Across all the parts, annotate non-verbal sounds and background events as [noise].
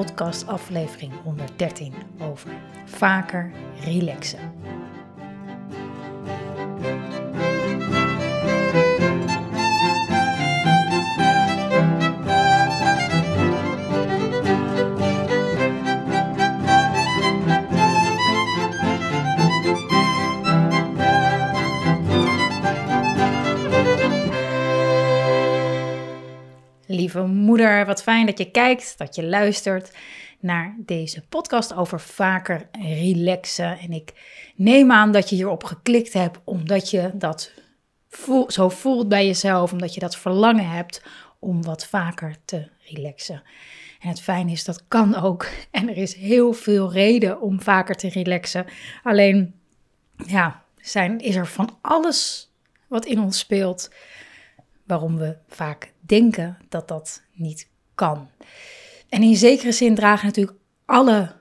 podcast aflevering 113 over vaker relaxen. Wat fijn dat je kijkt, dat je luistert naar deze podcast over vaker relaxen. En ik neem aan dat je hierop geklikt hebt omdat je dat zo voelt bij jezelf, omdat je dat verlangen hebt om wat vaker te relaxen. En het fijne is, dat kan ook. [laughs] En er is heel veel reden om vaker te relaxen. Alleen, ja, zijn, is er van alles wat in ons speelt waarom we vaak denken dat dat niet kan. En in zekere zin dragen natuurlijk alle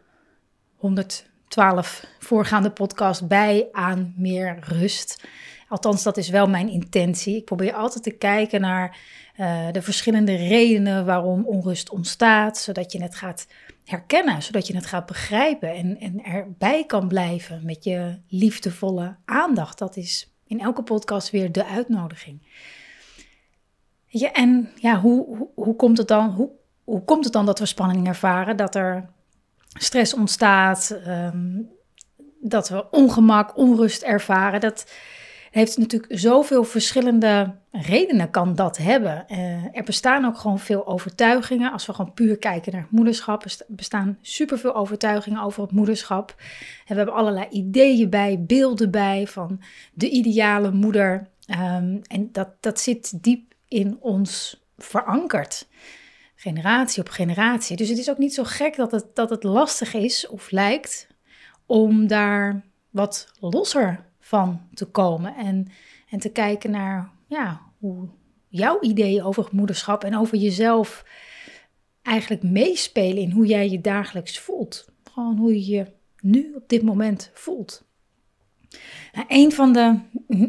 112 voorgaande podcasts bij aan meer rust. Althans, dat is wel mijn intentie. Ik probeer altijd te kijken naar uh, de verschillende redenen waarom onrust ontstaat, zodat je het gaat herkennen, zodat je het gaat begrijpen en, en erbij kan blijven met je liefdevolle aandacht. Dat is in elke podcast weer de uitnodiging. En ja, hoe, hoe, hoe, komt het dan, hoe, hoe komt het dan dat we spanning ervaren? Dat er stress ontstaat, um, dat we ongemak, onrust ervaren. Dat heeft natuurlijk zoveel verschillende redenen kan dat hebben. Uh, er bestaan ook gewoon veel overtuigingen. Als we gewoon puur kijken naar moederschap, er bestaan superveel overtuigingen over het moederschap. En we hebben allerlei ideeën bij, beelden bij van de ideale moeder. Um, en dat, dat zit diep in ons verankerd. Generatie op generatie. Dus het is ook niet zo gek dat het, dat het lastig is of lijkt om daar wat losser van te komen. En, en te kijken naar ja, hoe jouw ideeën over moederschap en over jezelf eigenlijk meespelen in hoe jij je dagelijks voelt. Gewoon hoe je je nu op dit moment voelt. Nou, een van de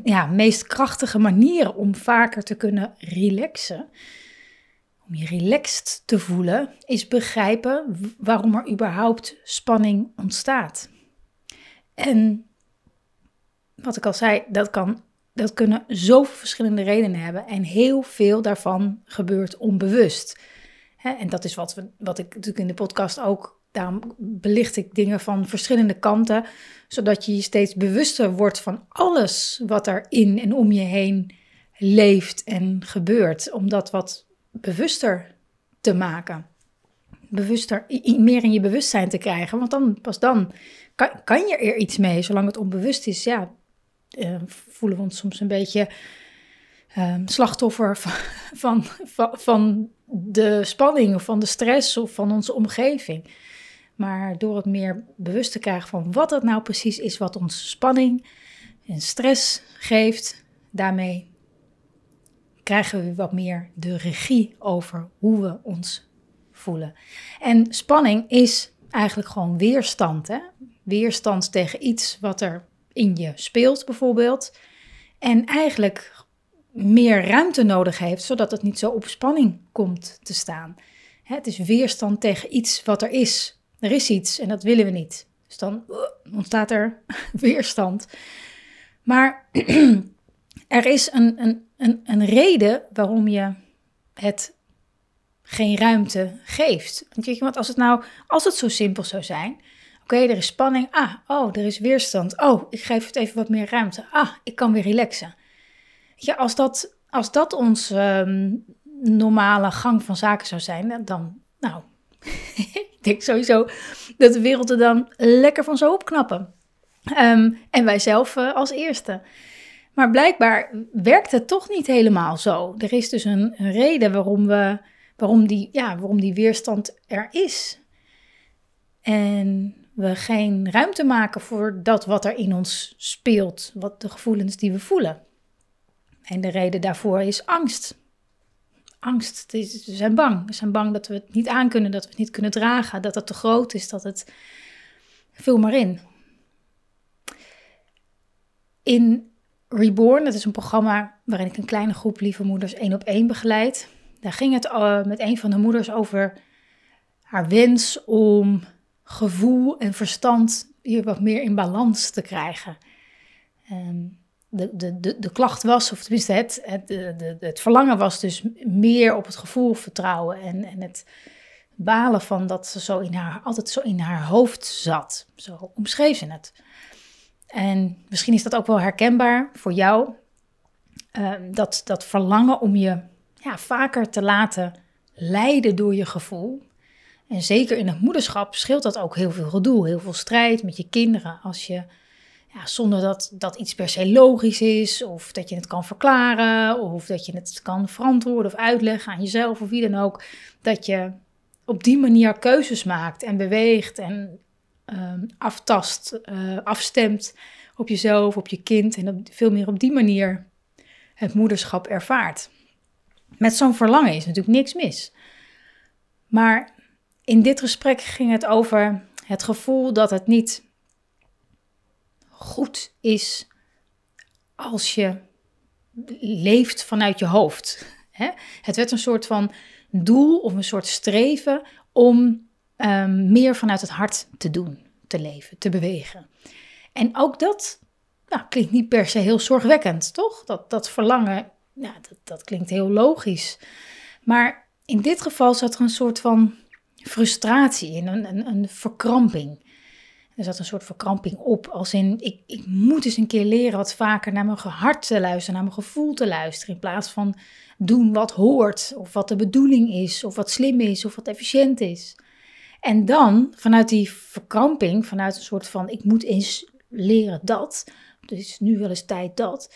ja, meest krachtige manieren om vaker te kunnen relaxen, om je relaxed te voelen, is begrijpen waarom er überhaupt spanning ontstaat. En wat ik al zei, dat, kan, dat kunnen zoveel verschillende redenen hebben en heel veel daarvan gebeurt onbewust. En dat is wat, we, wat ik natuurlijk in de podcast ook daarom belicht ik dingen van verschillende kanten, zodat je steeds bewuster wordt van alles wat er in en om je heen leeft en gebeurt. Om dat wat bewuster te maken. Bewuster, meer in je bewustzijn te krijgen. Want dan, pas dan kan, kan je er iets mee. Zolang het onbewust is, ja, uh, voelen we ons soms een beetje uh, slachtoffer van, [laughs] van, van, van de spanning of van de stress of van onze omgeving. Maar door het meer bewust te krijgen van wat het nou precies is wat ons spanning en stress geeft, daarmee krijgen we wat meer de regie over hoe we ons voelen. En spanning is eigenlijk gewoon weerstand. Hè? Weerstand tegen iets wat er in je speelt, bijvoorbeeld. En eigenlijk meer ruimte nodig heeft, zodat het niet zo op spanning komt te staan. Het is weerstand tegen iets wat er is, er is iets en dat willen we niet. Dus dan uh, ontstaat er [laughs] weerstand. Maar [clears throat] er is een, een, een, een reden waarom je het geen ruimte geeft. Want, want als het nou, als het zo simpel zou zijn. Oké, er is spanning. Ah, oh, er is weerstand. Oh, ik geef het even wat meer ruimte. Ah, ik kan weer relaxen. Ja, als dat, als dat ons ehm, normale gang van zaken zou zijn, dan, nou, [laughs] ik denk sowieso dat de wereld er dan lekker van zou opknappen. Um, en wij zelf uh, als eerste. Maar blijkbaar werkt het toch niet helemaal zo. Er is dus een, reden waarom, we, waarom, die, ja, waarom die weerstand er is. En we geen ruimte maken voor dat wat er in ons speelt, wat de gevoelens die we voelen. En de reden daarvoor is angst. Angst. We zijn bang. We zijn bang dat we het niet aankunnen, dat we het niet kunnen dragen, dat het te groot is, dat het. Vul maar in. In Reborn, dat is een programma waarin ik een kleine groep lieve moeders één op één begeleid. Daar ging het uh, met een van de moeders over haar wens om gevoel en verstand hier wat meer in balans te krijgen. Um, de, de, de, de klacht was, of tenminste het, het, de, het verlangen was dus meer op het gevoel vertrouwen en, en het balen van dat ze zo in haar, altijd zo in haar hoofd zat. Zo omschreef ze het. En misschien is dat ook wel herkenbaar voor jou, uh, dat, dat verlangen om je ja, vaker te laten leiden door je gevoel. En zeker in het moederschap scheelt dat ook heel veel gedoe, heel veel strijd met je kinderen. Als je, ja, zonder dat, dat iets per se logisch is, of dat je het kan verklaren, of dat je het kan verantwoorden of uitleggen aan jezelf of wie dan ook, dat je op die manier keuzes maakt en beweegt en uh, aftast, uh, afstemt op jezelf, op je kind en op, veel meer op die manier het moederschap ervaart. Met zo'n verlangen is natuurlijk niks mis. Maar in dit gesprek ging het over het gevoel dat het niet goed is als je leeft vanuit je hoofd. Het werd een soort van doel of een soort streven om um, meer vanuit het hart te doen, te leven, te bewegen. En ook dat nou, klinkt niet per se heel zorgwekkend, toch? Dat, dat verlangen, dat, dat klinkt heel logisch. Maar in dit geval zat er een soort van frustratie in, een, een, een verkramping. Er zat een soort verkramping op, als in ik, ik moet eens een keer leren wat vaker naar mijn hart te luisteren, naar mijn gevoel te luisteren, in plaats van doen wat hoort, of wat de bedoeling is, of wat slim is, of wat efficiënt is. En dan, vanuit die verkramping, vanuit een soort van ik moet eens leren dat, dus nu wel eens tijd dat,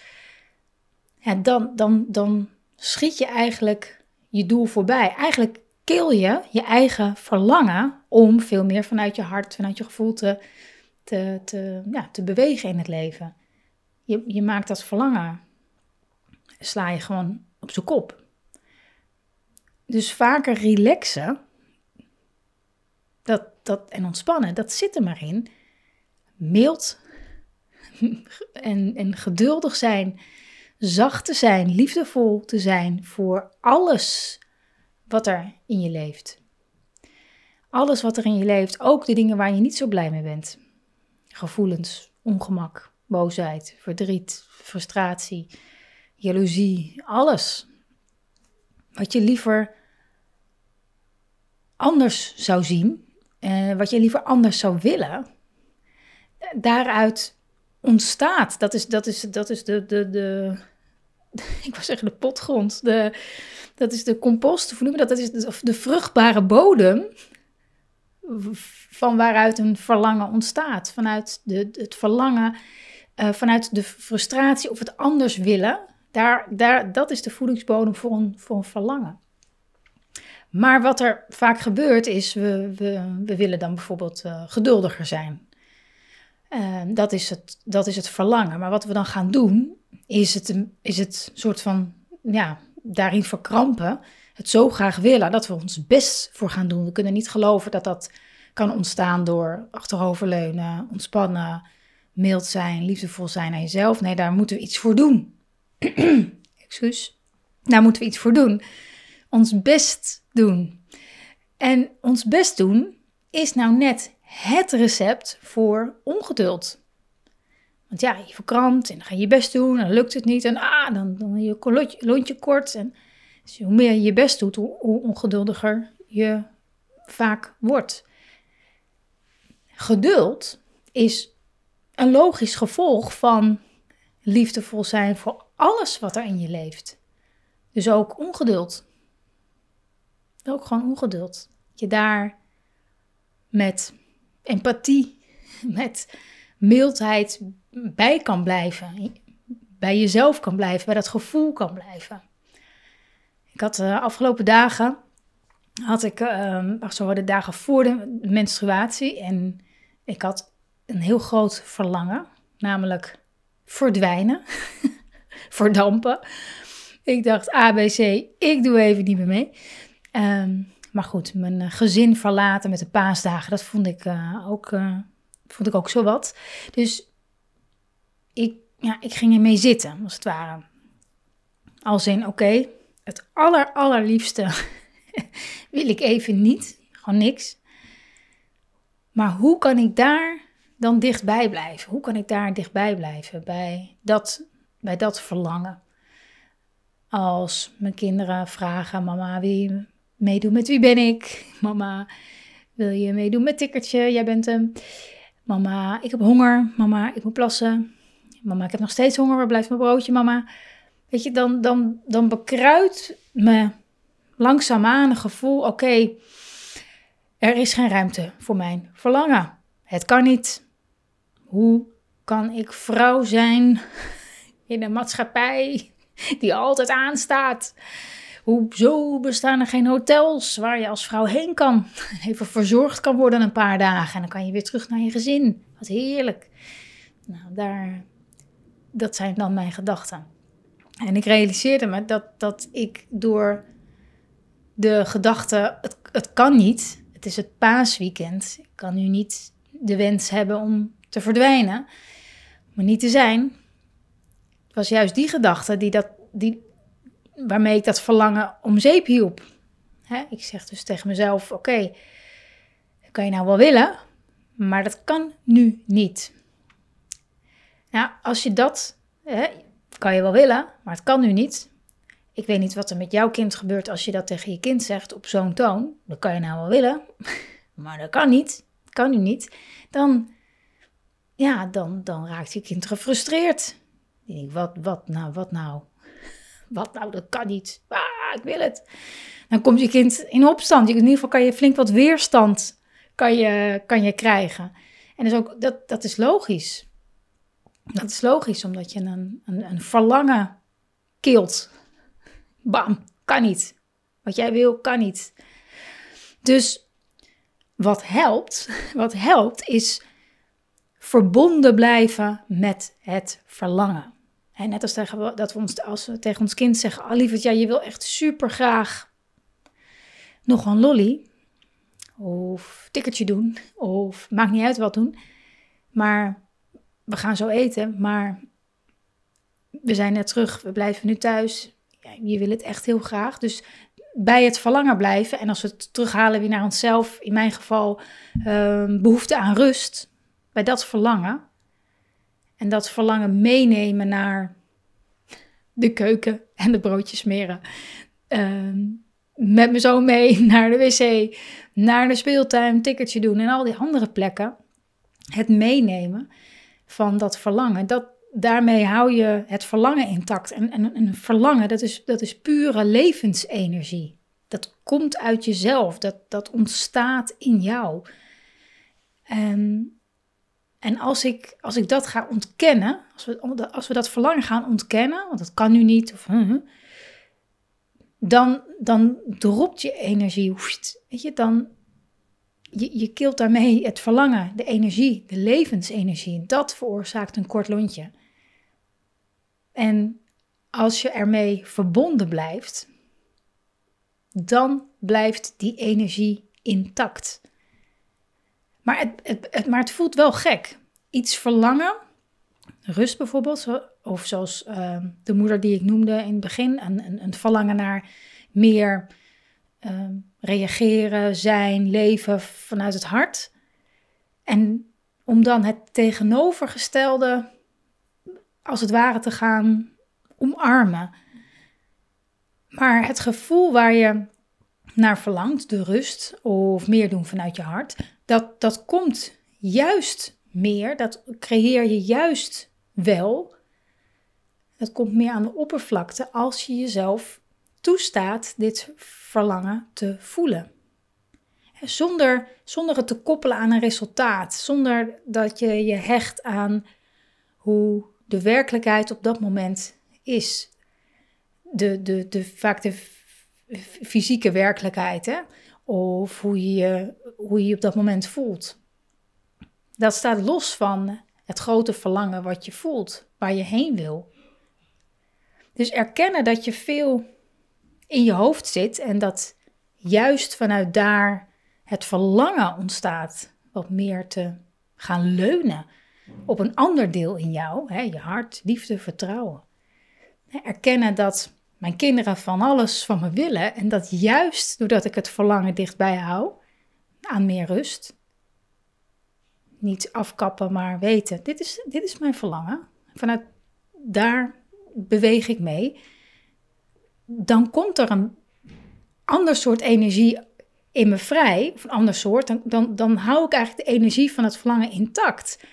ja, dan, dan, dan schiet je eigenlijk je doel voorbij. Eigenlijk kil je je eigen verlangen om veel meer vanuit je hart, vanuit je gevoel te, te, te, ja, te bewegen in het leven. Je, je maakt dat verlangen, sla je gewoon op zijn kop. Dus vaker relaxen dat, dat, en ontspannen, dat zit er maar in. Mild [laughs] en, en geduldig zijn, zacht te zijn, liefdevol te zijn voor alles wat er in je leeft. Alles wat er in je leeft, ook de dingen waar je niet zo blij mee bent. Gevoelens, ongemak, boosheid, verdriet, frustratie, jaloezie, alles. Wat je liever anders zou zien, eh, wat je liever anders zou willen, daaruit ontstaat. Dat is, dat is, dat is de, de, de, [laughs] ik wou zeggen de potgrond, de, dat is de dat? Dat is de, de vruchtbare bodem van waaruit een verlangen ontstaat. Vanuit de, het verlangen, uh, vanuit de frustratie of het anders willen. Daar, daar, dat is de voedingsbodem voor een, voor een verlangen. Maar wat er vaak gebeurt is, we, we, we willen dan bijvoorbeeld uh, geduldiger zijn. Uh, dat, is het, dat is het verlangen. Maar wat we dan gaan doen, is het, is het soort van ja, daarin verkrampen, het zo graag willen dat we ons best voor gaan doen. We kunnen niet geloven dat dat kan ontstaan door achteroverleunen, ontspannen, mild zijn, liefdevol zijn naar jezelf. Nee, daar moeten we iets voor doen. [clears throat] Excuus. Daar moeten we iets voor doen. Ons best doen. En ons best doen is nou net het recept voor ongeduld. Want ja, je verkrampt en dan ga je je best doen en dan lukt het niet. En ah, dan, dan je lontje kort. En dus hoe meer je je best doet, hoe ongeduldiger je vaak wordt. Geduld is een logisch gevolg van liefdevol zijn voor alles wat er in je leeft. Dus ook ongeduld. Ook gewoon ongeduld. Je daar met empathie, [laughs] met mildheid bij kan blijven. Bij jezelf kan blijven, bij dat gevoel kan blijven. Ik had de uh, afgelopen dagen, had ik, uh, zo de dagen voor de menstruatie. En Ik had een heel groot verlangen, namelijk verdwijnen, [laughs] verdampen. Ik dacht ABC, ik doe even niet meer mee. Ehm, maar goed, mijn eh, gezin verlaten met de paasdagen, dat vond ik, uh, ook, uh, vond ik ook zo wat. Dus ik, ja, ik ging ermee zitten, als het ware. Als in, oké, het aller, allerliefste [laughs] wil ik even niet. Gewoon niks. Maar hoe kan ik daar dan dichtbij blijven? Hoe kan ik daar dichtbij blijven bij dat, bij dat verlangen? Als mijn kinderen vragen, mama, wil je meedoen met wie ben ik? Mama, wil je meedoen met tikkertje? Jij bent hem. Mama, ik heb honger. Mama, ik moet plassen. Mama, ik heb nog steeds honger. Waar blijft mijn broodje, mama? Weet je, dan, dan, dan bekruidt me langzaamaan een gevoel, oké, er is geen ruimte voor mijn verlangen. Het kan niet. Hoe kan ik vrouw zijn [laughs] in een maatschappij die altijd aanstaat? Hoezo bestaan er geen hotels waar je als vrouw heen kan? [laughs] Even verzorgd kan worden een paar dagen en dan kan je weer terug naar je gezin. Wat heerlijk. Nou, daar, dat zijn dan mijn gedachten. En ik realiseerde me dat, dat ik door de gedachte, het, het kan niet, het is het paasweekend, ik kan nu niet de wens hebben om te verdwijnen, maar niet te zijn. Het was juist die gedachte die dat, die, waarmee ik dat verlangen om zeep hielp. Hè? Ik zeg dus tegen mezelf, oké, okay, kan je nou wel willen, maar dat kan nu niet. Nou, als je dat, hè, kan je wel willen, maar het kan nu niet. Ik weet niet wat er met jouw kind gebeurt als je dat tegen je kind zegt op zo'n toon. Dat kan je nou wel willen, [laughs] maar dat kan niet. Dat kan nu niet. Dan, ja, dan, dan raakt je kind gefrustreerd. Die denkt, wat, wat nou, wat nou? Wat nou, dat kan niet. Ah, ik wil het. Dan komt je kind in opstand. In ieder geval kan je flink wat weerstand kan je, kan je krijgen. En dus ook, dat, dat is logisch. Dat is logisch, omdat je een, een, een verlangen kilt. Bam, kan niet. Wat jij wil, kan niet. Dus wat helpt, [laughs] wat helpt is verbonden blijven met het verlangen. En net als tegen, dat we ons, als we tegen ons kind zeggen, oh lieverd, ja, je wil echt super graag nog een lolly. Of tikkertje doen. Of maakt niet uit wat doen. Maar we gaan zo eten, maar we zijn net terug, we blijven nu thuis. Ja, je wil het echt heel graag. Dus bij het verlangen blijven. En als we het terughalen weer naar onszelf, in mijn geval uh, behoefte aan rust. Bij dat verlangen. En dat verlangen meenemen naar de keuken en de broodjes smeren. Uh, met mijn zoon mee [laughs] naar de wc, naar de speeltuin, tikkertje doen en al die andere plekken. Het meenemen van dat verlangen. Dat, daarmee hou je het verlangen intact. En, en een verlangen, dat is, dat is pure levensenergie. Dat komt uit jezelf, dat, dat ontstaat in jou. En, en als, ik, als ik dat ga ontkennen, als we, als we dat verlangen gaan ontkennen, want dat kan nu niet, of, dan, dan dropt je energie. Weet je, dan, je, je kilt daarmee het verlangen, de energie, de levensenergie. Dat veroorzaakt een kort lontje. En als je ermee verbonden blijft, dan blijft die energie intact. Maar het, het, maar het voelt wel gek. Iets verlangen, rust bijvoorbeeld, of zoals uh, de moeder die ik noemde in het begin, een, een, een verlangen naar meer uh, reageren, zijn, leven vanuit het hart. En om dan het tegenovergestelde, als het ware, te gaan omarmen. Maar het gevoel waar je naar verlangt, de rust of meer doen vanuit je hart, dat, dat komt juist meer, dat creëer je juist wel. Dat komt meer aan de oppervlakte als je jezelf toestaat dit verlangen te voelen. Zonder, zonder het te koppelen aan een resultaat, zonder dat je je hecht aan hoe de werkelijkheid op dat moment is. De, de, de, vaak de fysieke werkelijkheid, hè? Of hoe je, hoe je je op dat moment voelt. Dat staat los van het grote verlangen wat je voelt, waar je heen wil. Dus erkennen dat je veel in je hoofd zit en dat juist vanuit daar het verlangen ontstaat wat meer te gaan leunen op een ander deel in jou, hè, je hart, liefde, vertrouwen. Erkennen dat mijn kinderen van alles van me willen en dat juist doordat ik het verlangen dichtbij hou aan meer rust, niet afkappen, maar weten, dit is, dit is mijn verlangen. Vanuit daar beweeg ik mee. Dan komt er een ander soort energie in me vrij, of een ander soort, dan, dan, dan hou ik eigenlijk de energie van het verlangen intact.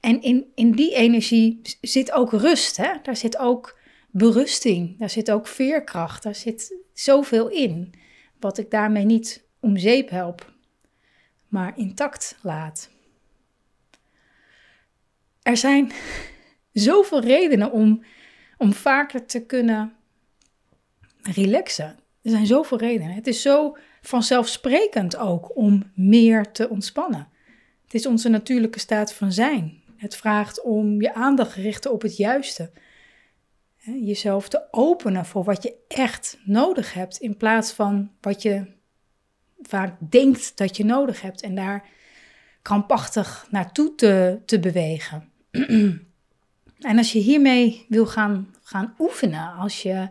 En in, in die energie zit ook rust, hè? daar zit ook berusting, daar zit ook veerkracht, daar zit zoveel in, wat ik daarmee niet om zeep help, maar intact laat. Er zijn [laughs] zoveel redenen om, om vaker te kunnen relaxen. Er zijn zoveel redenen. Het is zo vanzelfsprekend ook om meer te ontspannen. Het is onze natuurlijke staat van zijn. Het vraagt om je aandacht te richten op het juiste. Jezelf te openen voor wat je echt nodig hebt, in plaats van wat je vaak denkt dat je nodig hebt en daar krampachtig naartoe te, te bewegen. [clears throat] en als je hiermee wil gaan, gaan oefenen, als je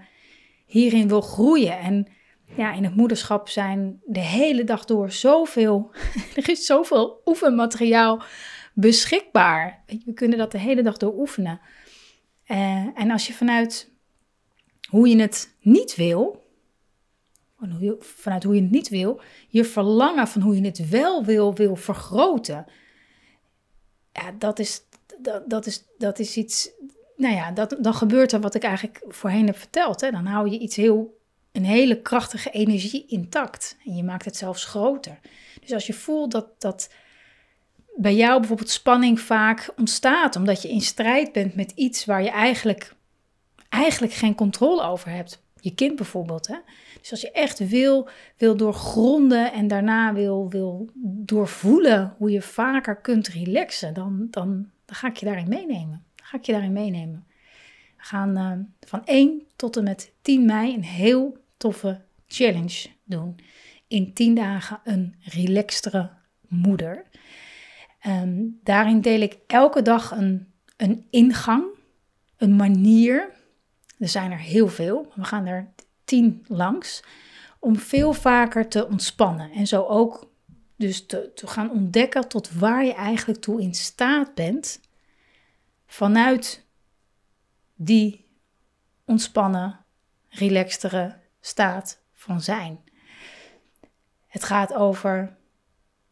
hierin wil groeien en ja, in het moederschap zijn de hele dag door zoveel, [laughs] er is zoveel oefenmateriaal beschikbaar. We kunnen dat de hele dag door oefenen. Uh, en als je vanuit hoe je het niet wil, vanuit hoe je het niet wil, je verlangen van hoe je het wel wil, wil vergroten. Ja, dat is, dat, dat is, dat is iets, nou ja, dat, dan gebeurt er wat ik eigenlijk voorheen heb verteld. Hè. Dan hou je iets heel een hele krachtige energie intact. En je maakt het zelfs groter. Dus als je voelt dat, dat bij jou bijvoorbeeld spanning vaak ontstaat, omdat je in strijd bent met iets waar je eigenlijk, eigenlijk geen controle over hebt. Je kind bijvoorbeeld. Hè? Dus als je echt wil, wil doorgronden en daarna wil, wil doorvoelen hoe je vaker kunt relaxen, dan, dan, dan ga ik je daarin meenemen. Ga ik je daarin meenemen. We gaan uh, van 1 tot en met 10 mei een heel toffe challenge doen. In 10 dagen een relaxtere moeder. Um, daarin deel ik elke dag een, een ingang, een manier. Er zijn er heel veel, we gaan er 10 langs. Om veel vaker te ontspannen. En zo ook dus te, te gaan ontdekken tot waar je eigenlijk toe in staat bent. Vanuit die ontspannen, relaxtere staat van zijn. Het gaat over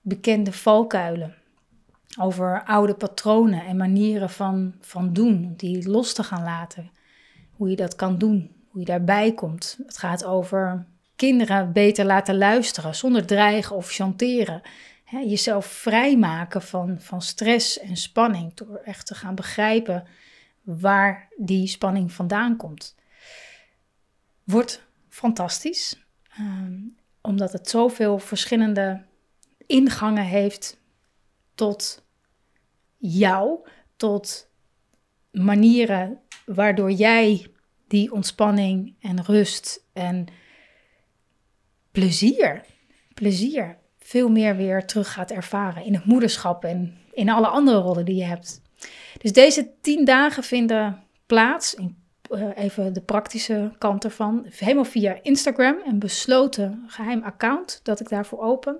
bekende valkuilen, over oude patronen en manieren van, van doen, die los te gaan laten. Hoe je dat kan doen, hoe je daarbij komt. Het gaat over kinderen beter laten luisteren zonder dreigen of chanteren. Jezelf vrijmaken van, van stress en spanning door echt te gaan begrijpen waar die spanning vandaan komt. Wordt fantastisch, ehm, omdat het zoveel verschillende ingangen heeft tot jou, tot manieren waardoor jij die ontspanning en rust en plezier, plezier veel meer weer terug gaat ervaren in het moederschap en in alle andere rollen die je hebt. Dus deze tien dagen vinden plaats, in, uh, even de praktische kant ervan, helemaal via Instagram, een besloten geheim account dat ik daarvoor open.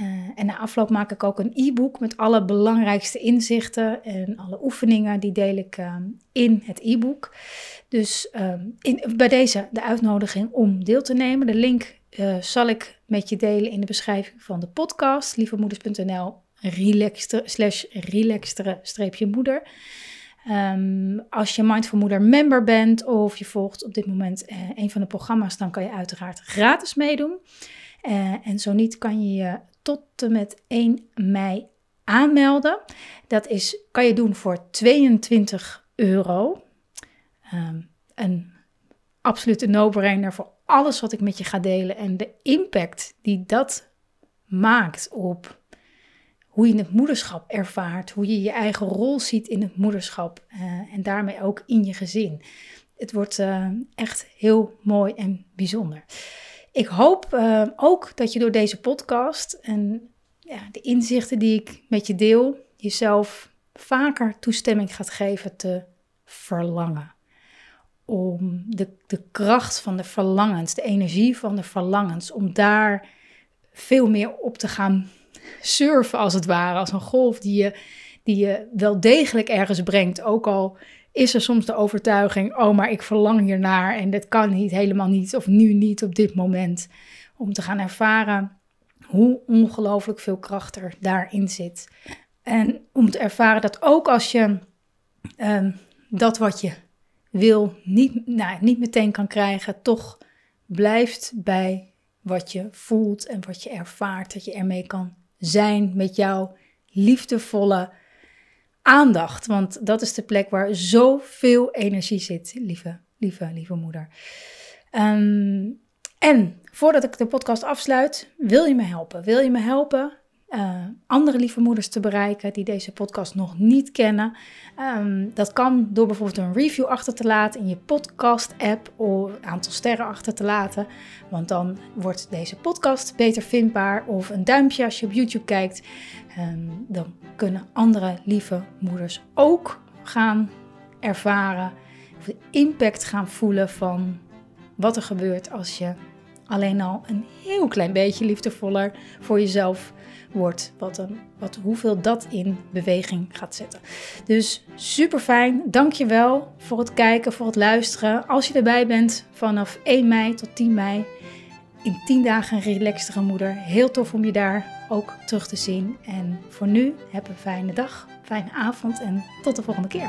Uh, en na afloop maak ik ook een e-book met alle belangrijkste inzichten en alle oefeningen. Die deel ik uh, in het e-book. Dus in, bij deze de uitnodiging om deel te nemen. De link zal ik met je delen in de beschrijving van de podcast. Lievemoeders.nl relaxter, slash relaxtere streepje moeder. Um, als je Mindful Moeder member bent of je volgt op dit moment uh, een van de programma's, dan kan je uiteraard gratis meedoen. En zo niet kan je je tot en met 1 mei aanmelden. Dat is, kan je doen voor 22 euro. Um, een absolute no-brainer voor alles wat ik met je ga delen en de impact die dat maakt op hoe je het moederschap ervaart, hoe je je eigen rol ziet in het moederschap uh, en daarmee ook in je gezin. Het wordt uh, echt heel mooi en bijzonder. Ik hoop uh, ook dat je door deze podcast en ja, de inzichten die ik met je deel, jezelf vaker toestemming gaat geven te verlangen. Om de, de kracht van de verlangens, de energie van de verlangens, om daar veel meer op te gaan surfen als het ware. Als een golf die je, die je wel degelijk ergens brengt. Ook al is er soms de overtuiging, oh maar ik verlang hiernaar en dat kan niet, helemaal niet of nu niet op dit moment. Om te gaan ervaren hoe ongelooflijk veel kracht er daarin zit. En om te ervaren dat ook als je um, dat wat je wil niet, nou, niet meteen kan krijgen, toch blijft bij wat je voelt en wat je ervaart, dat je ermee kan zijn met jouw liefdevolle aandacht. Want dat is de plek waar zoveel energie zit, lieve, lieve, lieve moeder. Um, en voordat ik de podcast afsluit, wil je me helpen? Wil je me helpen uh, andere lieve moeders te bereiken die deze podcast nog niet kennen. Um, dat kan door bijvoorbeeld een review achter te laten in je podcast-app of een aantal sterren achter te laten. Want dan wordt deze podcast beter vindbaar. Of een duimpje als je op YouTube kijkt. Um, dan kunnen andere lieve moeders ook gaan ervaren. Of de impact gaan voelen van wat er gebeurt als je alleen al een heel klein beetje liefdevoller voor jezelf wordt. Wat, een, wat, hoeveel dat in beweging gaat zetten. Dus super fijn. Dankjewel voor het kijken, voor het luisteren. Als je erbij bent vanaf 1 mei tot 10 mei. In 10 dagen een relaxtere moeder. Heel tof om je daar ook terug te zien. En voor nu, heb een fijne dag, fijne avond en tot de volgende keer.